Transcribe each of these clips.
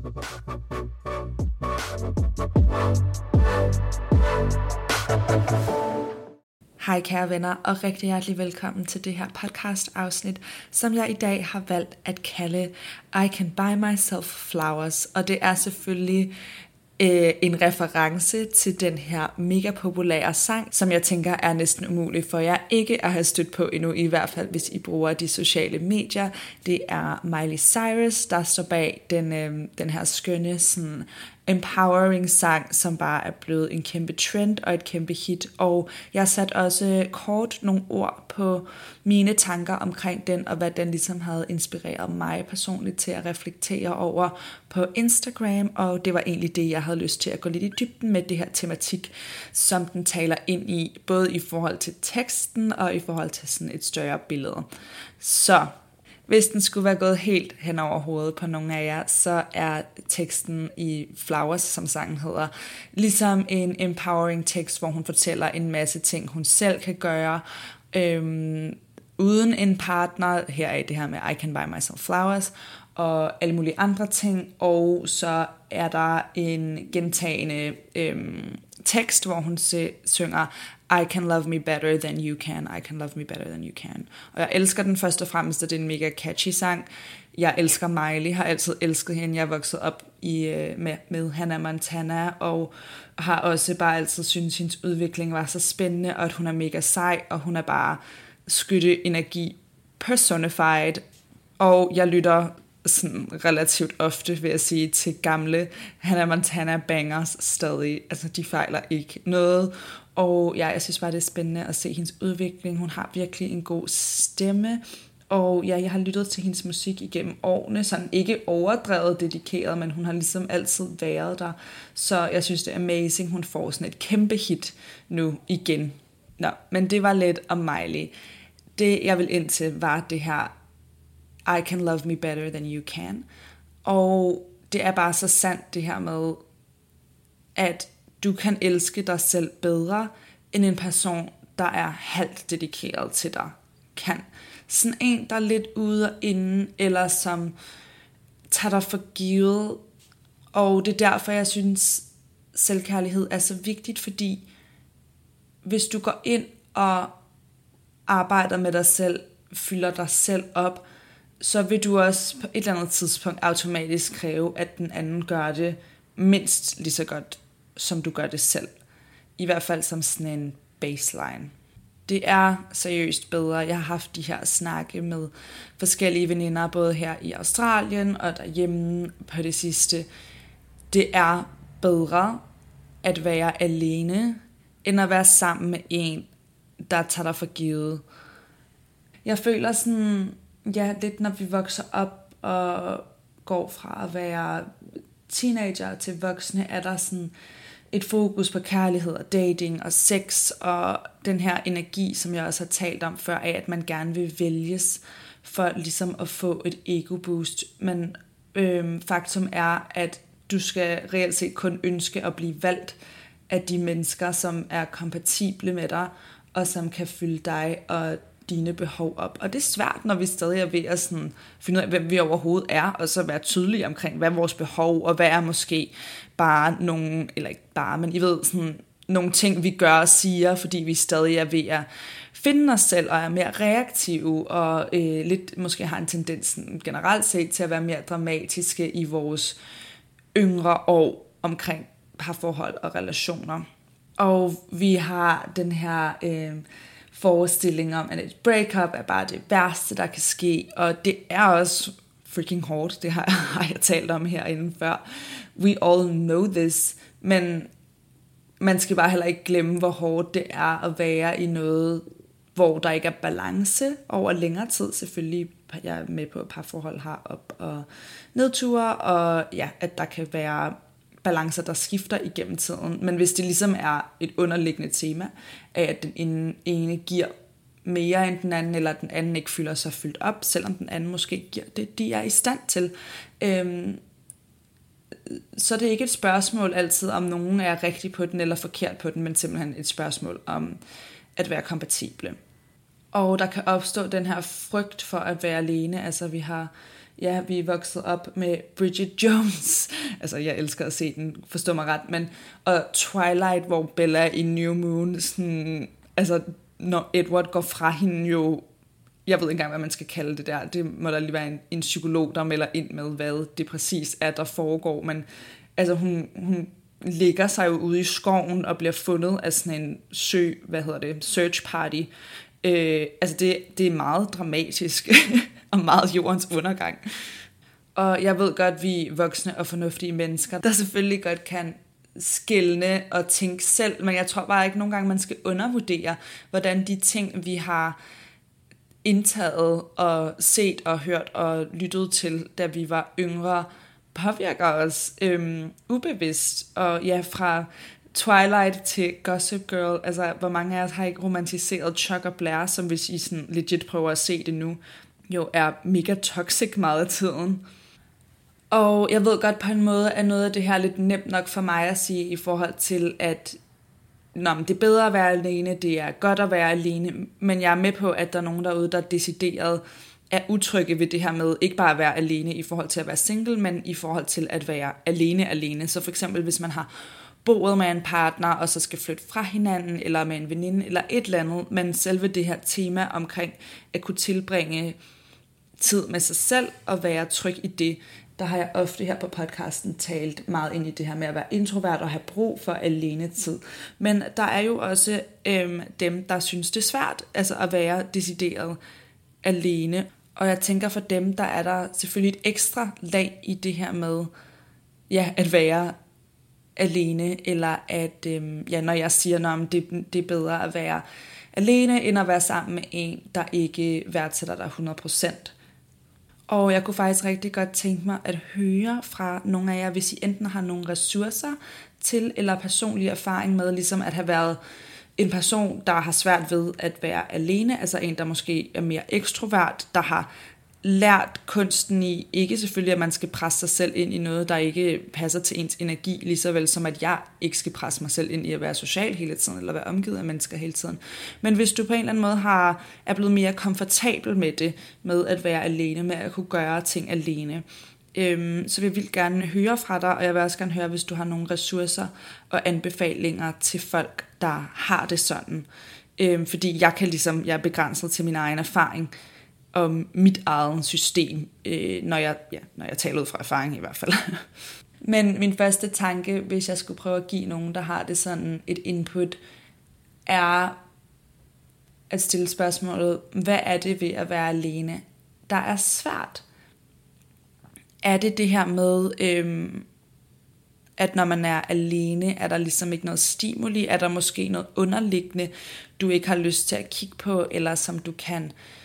Hej kære venner, og rigtig hjertelig velkommen til det her podcast afsnit, som jeg i dag har valgt at kalde I Can Buy Myself Flowers. Og det er selvfølgelig øh, en reference til den her mega populære sang, som jeg tænker er næsten umulig for jer ikke at have stødt på endnu, i hvert fald hvis I bruger de sociale medier. Det er Miley Cyrus, der står bag den, øh, den her skønne sådan, empowering sang, som bare er blevet en kæmpe trend og et kæmpe hit. Og jeg satte også kort nogle ord på mine tanker omkring den, og hvad den ligesom havde inspireret mig personligt til at reflektere over på Instagram, og det var egentlig det, jeg havde lyst til at gå lidt i dybden med det her tematik, som den taler ind i, både i forhold til teksten og i forhold til sådan et større billede. Så hvis den skulle være gået helt hen over hovedet på nogle af jer, så er teksten i Flowers, som sangen hedder, ligesom en empowering tekst, hvor hun fortæller en masse ting, hun selv kan gøre, øhm, uden en partner. Her er det her med I can buy myself flowers, og alle mulige andre ting. Og så er der en gentagende øhm, tekst, hvor hun se, synger I can love me better than you can, I can love me better than you can. Og jeg elsker den først og fremmest, at det er en mega catchy sang. Jeg elsker Miley, har altid elsket hende. Jeg er vokset op i, øh, med, med Hannah Montana, og har også bare altid syntes, at hendes udvikling var så spændende, og at hun er mega sej, og hun er bare skytte energi personified. Og jeg lytter sådan relativt ofte, vil jeg sige, til gamle Hannah Montana bangers stadig. Altså, de fejler ikke noget. Og ja, jeg synes bare, det er spændende at se hendes udvikling. Hun har virkelig en god stemme. Og ja, jeg har lyttet til hendes musik igennem årene, sådan ikke overdrevet dedikeret, men hun har ligesom altid været der. Så jeg synes, det er amazing, hun får sådan et kæmpe hit nu igen. Nå, men det var lidt om Miley. Det, jeg vil ind til, var det her i can love me better than you can. Og det er bare så sandt det her med, at du kan elske dig selv bedre, end en person, der er halvt dedikeret til dig, kan. Sådan en, der er lidt ude og inde, eller som tager dig for givet. Og det er derfor, jeg synes, selvkærlighed er så vigtigt, fordi hvis du går ind og arbejder med dig selv, fylder dig selv op, så vil du også på et eller andet tidspunkt automatisk kræve, at den anden gør det mindst lige så godt, som du gør det selv. I hvert fald som sådan en baseline. Det er seriøst bedre. Jeg har haft de her snakke med forskellige veninder, både her i Australien og derhjemme på det sidste. Det er bedre at være alene, end at være sammen med en, der tager dig for givet. Jeg føler sådan, ja, lidt når vi vokser op og går fra at være teenager til voksne, er der sådan et fokus på kærlighed og dating og sex og den her energi, som jeg også har talt om før, af at man gerne vil vælges for ligesom at få et ego boost. Men øhm, faktum er, at du skal reelt set kun ønske at blive valgt af de mennesker, som er kompatible med dig, og som kan fylde dig og dine behov op. Og det er svært, når vi stadig er ved at sådan finde ud af, hvem vi overhovedet er, og så være tydelige omkring, hvad er vores behov, og hvad er måske bare nogle, eller ikke bare, men I ved, sådan nogle ting, vi gør og siger, fordi vi stadig er ved at finde os selv og er mere reaktive og øh, lidt måske har en tendens generelt set til at være mere dramatiske i vores yngre år omkring parforhold og relationer. Og vi har den her øh, forestilling om, at et breakup er bare det værste, der kan ske, og det er også freaking hårdt, det har, har jeg talt om herinde før. We all know this, men man skal bare heller ikke glemme, hvor hårdt det er at være i noget hvor der ikke er balance over længere tid. Selvfølgelig, jeg er med på, at parforhold har op- og nedture, og ja, at der kan være balancer, der skifter igennem tiden. Men hvis det ligesom er et underliggende tema, at den ene giver mere end den anden, eller den anden ikke fylder sig fyldt op, selvom den anden måske giver det, de er i stand til. Øhm, så det er ikke et spørgsmål altid, om nogen er rigtig på den eller forkert på den, men simpelthen et spørgsmål om at være kompatible. Og der kan opstå den her frygt for at være alene. Altså vi har, ja, vi er vokset op med Bridget Jones. altså jeg elsker at se den, forstå mig ret. Men, og Twilight, hvor Bella i New Moon, sådan, altså når Edward går fra hende jo jeg ved ikke engang, hvad man skal kalde det der. Det må der lige være en, en psykolog, der melder ind med, hvad det præcis er, der foregår. Men altså, hun, hun ligger sig jo ude i skoven og bliver fundet af sådan en sø, hvad hedder det, search party. Øh, altså, det, det er meget dramatisk og meget jordens undergang. Og jeg ved godt, at vi voksne og fornuftige mennesker, der selvfølgelig godt kan skille og tænke selv, men jeg tror bare ikke nogle gange, man skal undervurdere, hvordan de ting, vi har indtaget og set og hørt og lyttet til, da vi var yngre, påvirker os øhm, ubevidst. Og ja, fra Twilight til Gossip Girl, altså hvor mange af os har ikke romantiseret Chuck og Blair, som hvis I sådan legit prøver at se det nu, jo er mega toxic meget af tiden. Og jeg ved godt på en måde, at noget af det her lidt nemt nok for mig at sige i forhold til, at Nå, men det er bedre at være alene, det er godt at være alene, men jeg er med på, at der er nogen derude, der er decideret er utrygge ved det her med ikke bare at være alene i forhold til at være single, men i forhold til at være alene alene. Så for eksempel, hvis man har boet med en partner, og så skal flytte fra hinanden, eller med en veninde, eller et eller andet, men selve det her tema omkring at kunne tilbringe tid med sig selv og være tryg i det, der har jeg ofte her på podcasten talt meget ind i det her med at være introvert og have brug for alene tid. Men der er jo også øhm, dem, der synes det er svært altså at være decideret alene. Og jeg tænker for dem, der er der selvfølgelig et ekstra lag i det her med ja, at være alene, eller at, øhm, ja, når jeg siger, at det, det er bedre at være alene, end at være sammen med en, der ikke værdsætter dig 100%. Og jeg kunne faktisk rigtig godt tænke mig at høre fra nogle af jer, hvis I enten har nogle ressourcer til, eller personlig erfaring med ligesom at have været en person, der har svært ved at være alene, altså en, der måske er mere ekstrovert, der har lært kunsten i, ikke selvfølgelig, at man skal presse sig selv ind i noget, der ikke passer til ens energi, lige så vel som at jeg ikke skal presse mig selv ind i at være social hele tiden, eller være omgivet af mennesker hele tiden. Men hvis du på en eller anden måde har, er blevet mere komfortabel med det, med at være alene, med at kunne gøre ting alene, øhm, så vil jeg vildt gerne høre fra dig, og jeg vil også gerne høre, hvis du har nogle ressourcer og anbefalinger til folk, der har det sådan. Øhm, fordi jeg kan ligesom, jeg er begrænset til min egen erfaring, om mit eget system, øh, når, jeg, ja, når jeg taler ud fra erfaring i hvert fald. Men min første tanke, hvis jeg skulle prøve at give nogen, der har det sådan et input, er at stille spørgsmålet, hvad er det ved at være alene, der er svært? Er det det her med, øhm, at når man er alene, er der ligesom ikke noget stimuli, er der måske noget underliggende, du ikke har lyst til at kigge på, eller som du kan øh,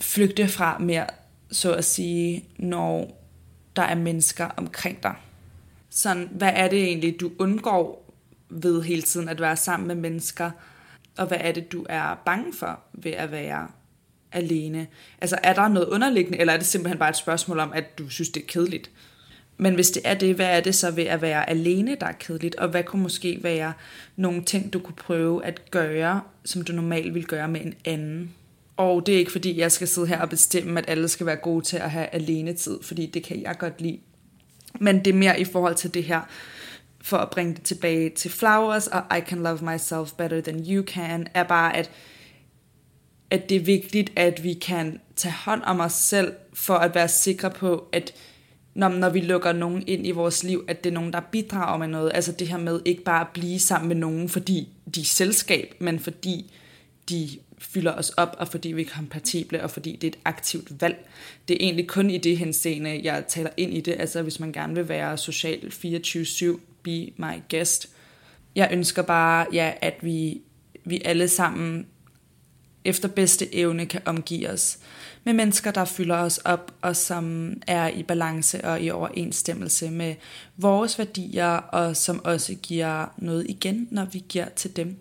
flygte fra mere, så at sige, når der er mennesker omkring dig. Sådan, hvad er det egentlig, du undgår ved hele tiden at være sammen med mennesker, og hvad er det, du er bange for ved at være alene? Altså, er der noget underliggende, eller er det simpelthen bare et spørgsmål om, at du synes, det er kedeligt? Men hvis det er det, hvad er det så ved at være alene, der er kedeligt? Og hvad kunne måske være nogle ting, du kunne prøve at gøre, som du normalt vil gøre med en anden? Og det er ikke fordi, jeg skal sidde her og bestemme, at alle skal være gode til at have alene tid, fordi det kan jeg godt lide. Men det er mere i forhold til det her, for at bringe det tilbage til Flowers, og I can love myself better than you can, er bare, at, at det er vigtigt, at vi kan tage hånd om os selv, for at være sikre på, at når, når vi lukker nogen ind i vores liv, at det er nogen, der bidrager med noget. Altså det her med ikke bare at blive sammen med nogen, fordi de er selskab, men fordi de fylder os op, og fordi vi er kompatible, og fordi det er et aktivt valg. Det er egentlig kun i det henseende, jeg taler ind i det, altså hvis man gerne vil være social 24-7, be my guest. Jeg ønsker bare, ja, at vi, vi alle sammen efter bedste evne kan omgive os med mennesker, der fylder os op, og som er i balance og i overensstemmelse med vores værdier, og som også giver noget igen, når vi giver til dem.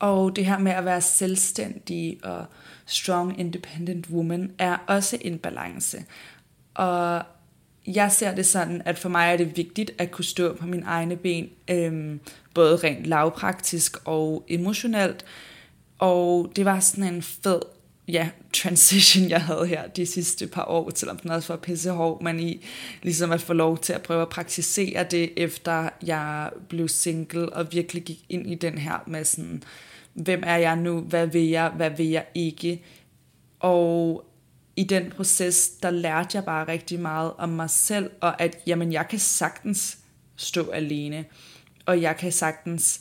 Og det her med at være selvstændig og strong independent woman er også en balance. Og jeg ser det sådan, at for mig er det vigtigt at kunne stå på mine egne ben, øhm, både rent lavpraktisk og emotionelt. Og det var sådan en fed ja, transition, jeg havde her de sidste par år, selvom den også var pissehård, men i ligesom at få lov til at prøve at praktisere det, efter jeg blev single, og virkelig gik ind i den her med sådan, hvem er jeg nu, hvad vil jeg, hvad vil jeg ikke, og i den proces, der lærte jeg bare rigtig meget om mig selv, og at jamen, jeg kan sagtens stå alene, og jeg kan sagtens,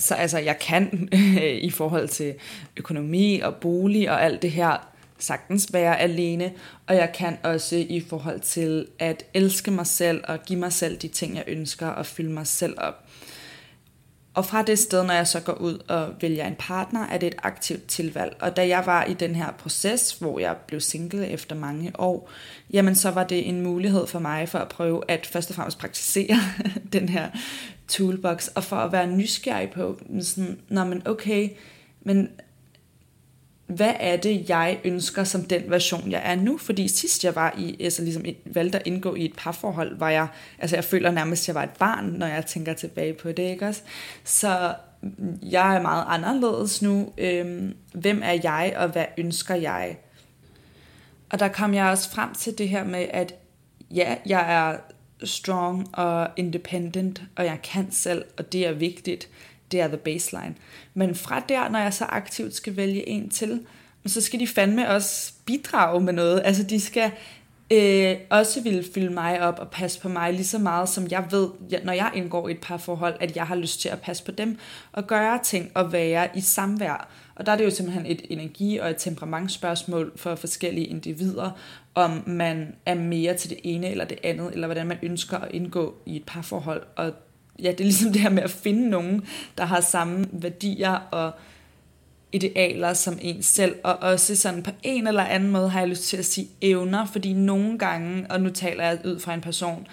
så altså jeg kan øh, i forhold til økonomi og bolig og alt det her, sagtens være alene, og jeg kan også i forhold til at elske mig selv og give mig selv de ting, jeg ønsker, og fylde mig selv op. Og fra det sted, når jeg så går ud og vælger en partner, er det et aktivt tilvalg. Og da jeg var i den her proces, hvor jeg blev single efter mange år, jamen så var det en mulighed for mig for at prøve at først og fremmest praktisere den her toolbox, og for at være nysgerrig på, sådan, når man okay, men hvad er det, jeg ønsker som den version, jeg er nu? Fordi sidst jeg var i, altså ligesom valgte at indgå i et parforhold, var jeg, altså jeg føler nærmest, at jeg var et barn, når jeg tænker tilbage på det, ikke også? Så jeg er meget anderledes nu. Øhm, hvem er jeg, og hvad ønsker jeg? Og der kom jeg også frem til det her med, at ja, jeg er strong og independent, og jeg kan selv, og det er vigtigt det er the baseline. Men fra der, når jeg så aktivt skal vælge en til, så skal de fandme også bidrage med noget. Altså de skal øh, også ville fylde mig op og passe på mig lige så meget, som jeg ved, når jeg indgår i et par forhold, at jeg har lyst til at passe på dem og gøre ting og være i samvær. Og der er det jo simpelthen et energi- og et temperamentsspørgsmål for forskellige individer, om man er mere til det ene eller det andet, eller hvordan man ønsker at indgå i et parforhold. Og ja, det er ligesom det her med at finde nogen, der har samme værdier og idealer som en selv, og også sådan på en eller anden måde har jeg lyst til at sige evner, fordi nogle gange, og nu taler jeg ud fra en person,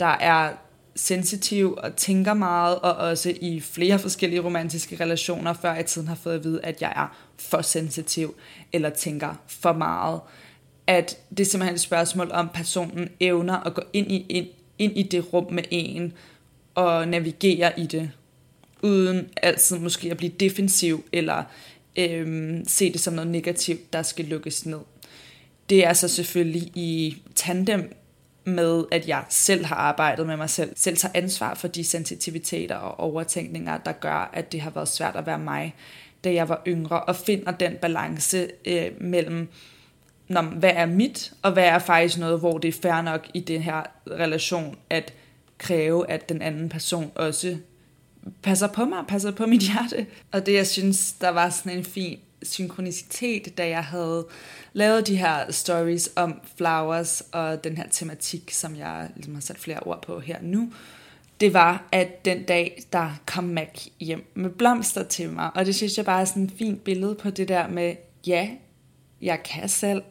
der er sensitiv og tænker meget, og også i flere forskellige romantiske relationer før i tiden har fået at vide, at jeg er for sensitiv, eller tænker for meget. At det er simpelthen et spørgsmål om personen evner at gå ind i, ind, ind i det rum med en, og navigere i det, uden altid måske at blive defensiv, eller øh, se det som noget negativt, der skal lukkes ned. Det er så selvfølgelig i tandem med, at jeg selv har arbejdet med mig selv, selv tager ansvar for de sensitiviteter og overtænkninger, der gør, at det har været svært at være mig, da jeg var yngre, og finder den balance øh, mellem, når, hvad er mit, og hvad er faktisk noget, hvor det er fair nok i den her relation, at kræve, at den anden person også passer på mig, passer på mit hjerte. Og det, jeg synes, der var sådan en fin synkronicitet, da jeg havde lavet de her stories om flowers og den her tematik, som jeg ligesom har sat flere ord på her nu, det var, at den dag, der kom Mac hjem med blomster til mig, og det synes jeg bare er sådan et fint billede på det der med, ja, jeg kan selv,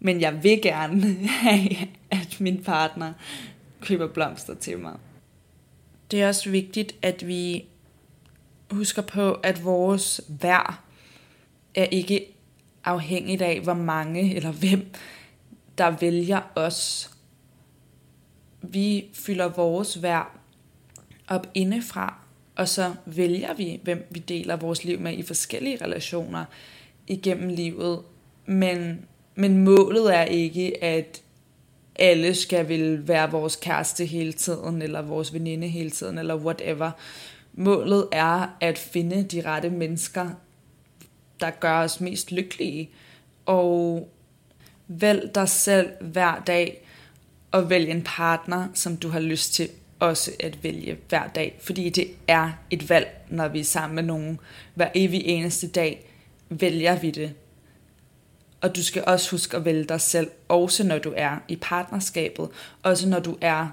men jeg vil gerne have, at min partner køber blomster til mig. Det er også vigtigt, at vi husker på, at vores værd er ikke afhængigt af, hvor mange eller hvem, der vælger os. Vi fylder vores værd op indefra, og så vælger vi, hvem vi deler vores liv med i forskellige relationer igennem livet. Men, men målet er ikke, at alle skal vil være vores kæreste hele tiden, eller vores veninde hele tiden, eller whatever. Målet er at finde de rette mennesker, der gør os mest lykkelige. Og vælg dig selv hver dag, og vælg en partner, som du har lyst til også at vælge hver dag. Fordi det er et valg, når vi er sammen med nogen. Hver evig eneste dag vælger vi det. Og du skal også huske at vælge dig selv, også når du er i partnerskabet, også når du er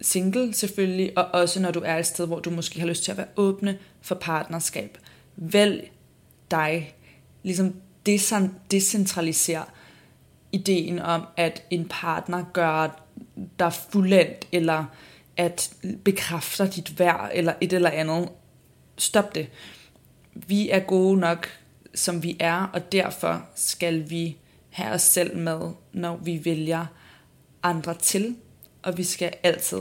single selvfølgelig, og også når du er et sted, hvor du måske har lyst til at være åbne for partnerskab. Vælg dig. Ligesom decentraliser ideen om, at en partner gør dig fuldendt, eller at bekræfter dit værd, eller et eller andet. Stop det. Vi er gode nok, som vi er, og derfor skal vi have os selv med, når vi vælger andre til, og vi skal altid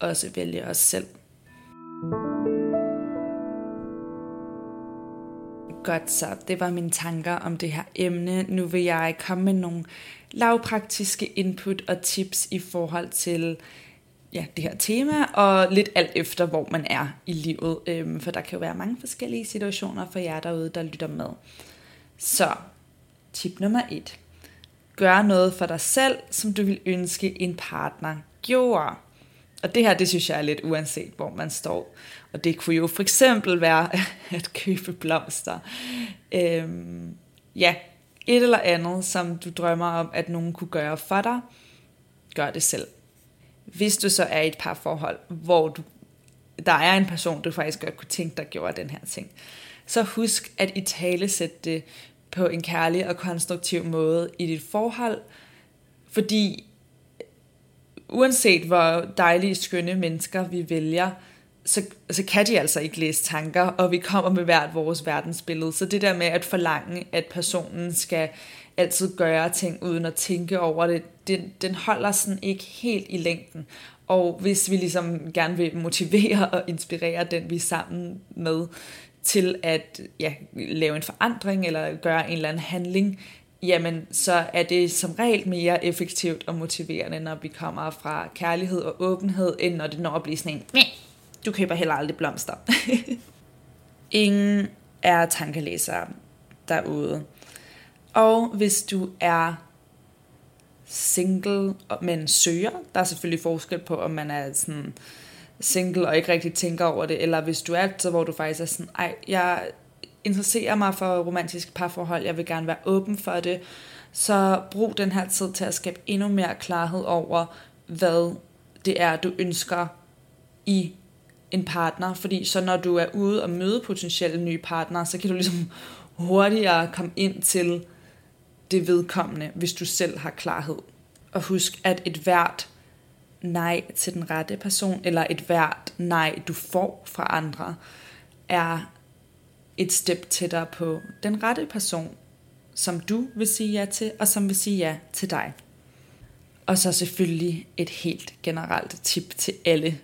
også vælge os selv. Godt så, det var mine tanker om det her emne. Nu vil jeg komme med nogle lavpraktiske input og tips i forhold til ja, det her tema, og lidt alt efter, hvor man er i livet. Øhm, for der kan jo være mange forskellige situationer for jer derude, der lytter med. Så, tip nummer et. Gør noget for dig selv, som du vil ønske en partner gjorde. Og det her, det synes jeg er lidt uanset, hvor man står. Og det kunne jo for eksempel være at købe blomster. Øhm, ja, et eller andet, som du drømmer om, at nogen kunne gøre for dig, gør det selv. Hvis du så er i et par forhold, hvor du, der er en person, du faktisk godt kunne tænke dig gjorde den her ting, så husk at i tale sætte det på en kærlig og konstruktiv måde i dit forhold, fordi uanset hvor dejlige, skønne mennesker vi vælger, så, så kan de altså ikke læse tanker, og vi kommer med hvert vores verdensbillede. Så det der med at forlange, at personen skal altid gøre ting uden at tænke over det, den, den holder sådan ikke helt i længden. Og hvis vi ligesom gerne vil motivere og inspirere den, vi er sammen med, til at ja, lave en forandring eller gøre en eller anden handling, jamen så er det som regel mere effektivt og motiverende, når vi kommer fra kærlighed og åbenhed, end når det når at blive sådan en, du køber heller aldrig blomster. Ingen er tankelæsere derude. Og hvis du er single, men søger, der er selvfølgelig forskel på, om man er sådan single og ikke rigtig tænker over det, eller hvis du er så, hvor du faktisk er sådan, ej, jeg interesserer mig for romantiske parforhold, jeg vil gerne være åben for det, så brug den her tid til at skabe endnu mere klarhed over, hvad det er, du ønsker i en partner, fordi så når du er ude og møde potentielle nye partnere, så kan du ligesom hurtigere komme ind til det vedkommende, hvis du selv har klarhed. Og husk, at et hvert nej til den rette person, eller et hvert nej, du får fra andre, er et step tættere på den rette person, som du vil sige ja til, og som vil sige ja til dig. Og så selvfølgelig et helt generelt tip til alle,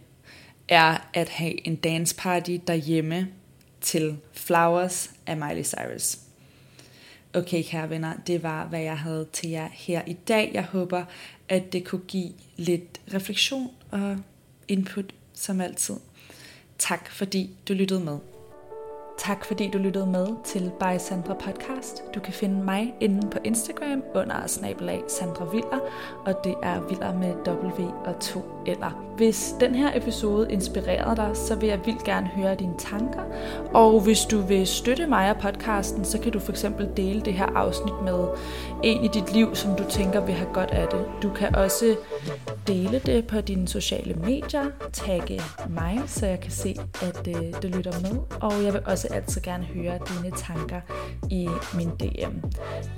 er at have en dance party derhjemme til Flowers af Miley Cyrus. Okay, kære venner, det var, hvad jeg havde til jer her i dag. Jeg håber, at det kunne give lidt refleksion og input, som altid. Tak, fordi du lyttede med. Tak fordi du lyttede med til By Sandra Podcast. Du kan finde mig inde på Instagram under snabelag Sandra Viller, og det er Viller med W og 2 eller. Hvis den her episode inspirerede dig, så vil jeg vildt gerne høre dine tanker. Og hvis du vil støtte mig og podcasten, så kan du for eksempel dele det her afsnit med en i dit liv, som du tænker vil have godt af det. Du kan også dele det på dine sociale medier, tagge mig, så jeg kan se, at øh, lytter med. Og jeg vil også altid gerne høre dine tanker i min DM.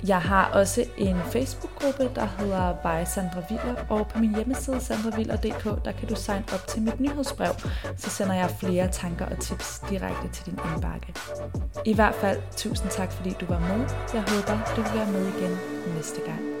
Jeg har også en Facebook-gruppe, der hedder By Sandra Viller, og på min hjemmeside sandraviller.dk, der kan du signe op til mit nyhedsbrev, så sender jeg flere tanker og tips direkte til din indbakke. I hvert fald, tusind tak fordi du var med. Jeg håber, du vil være med igen næste gang.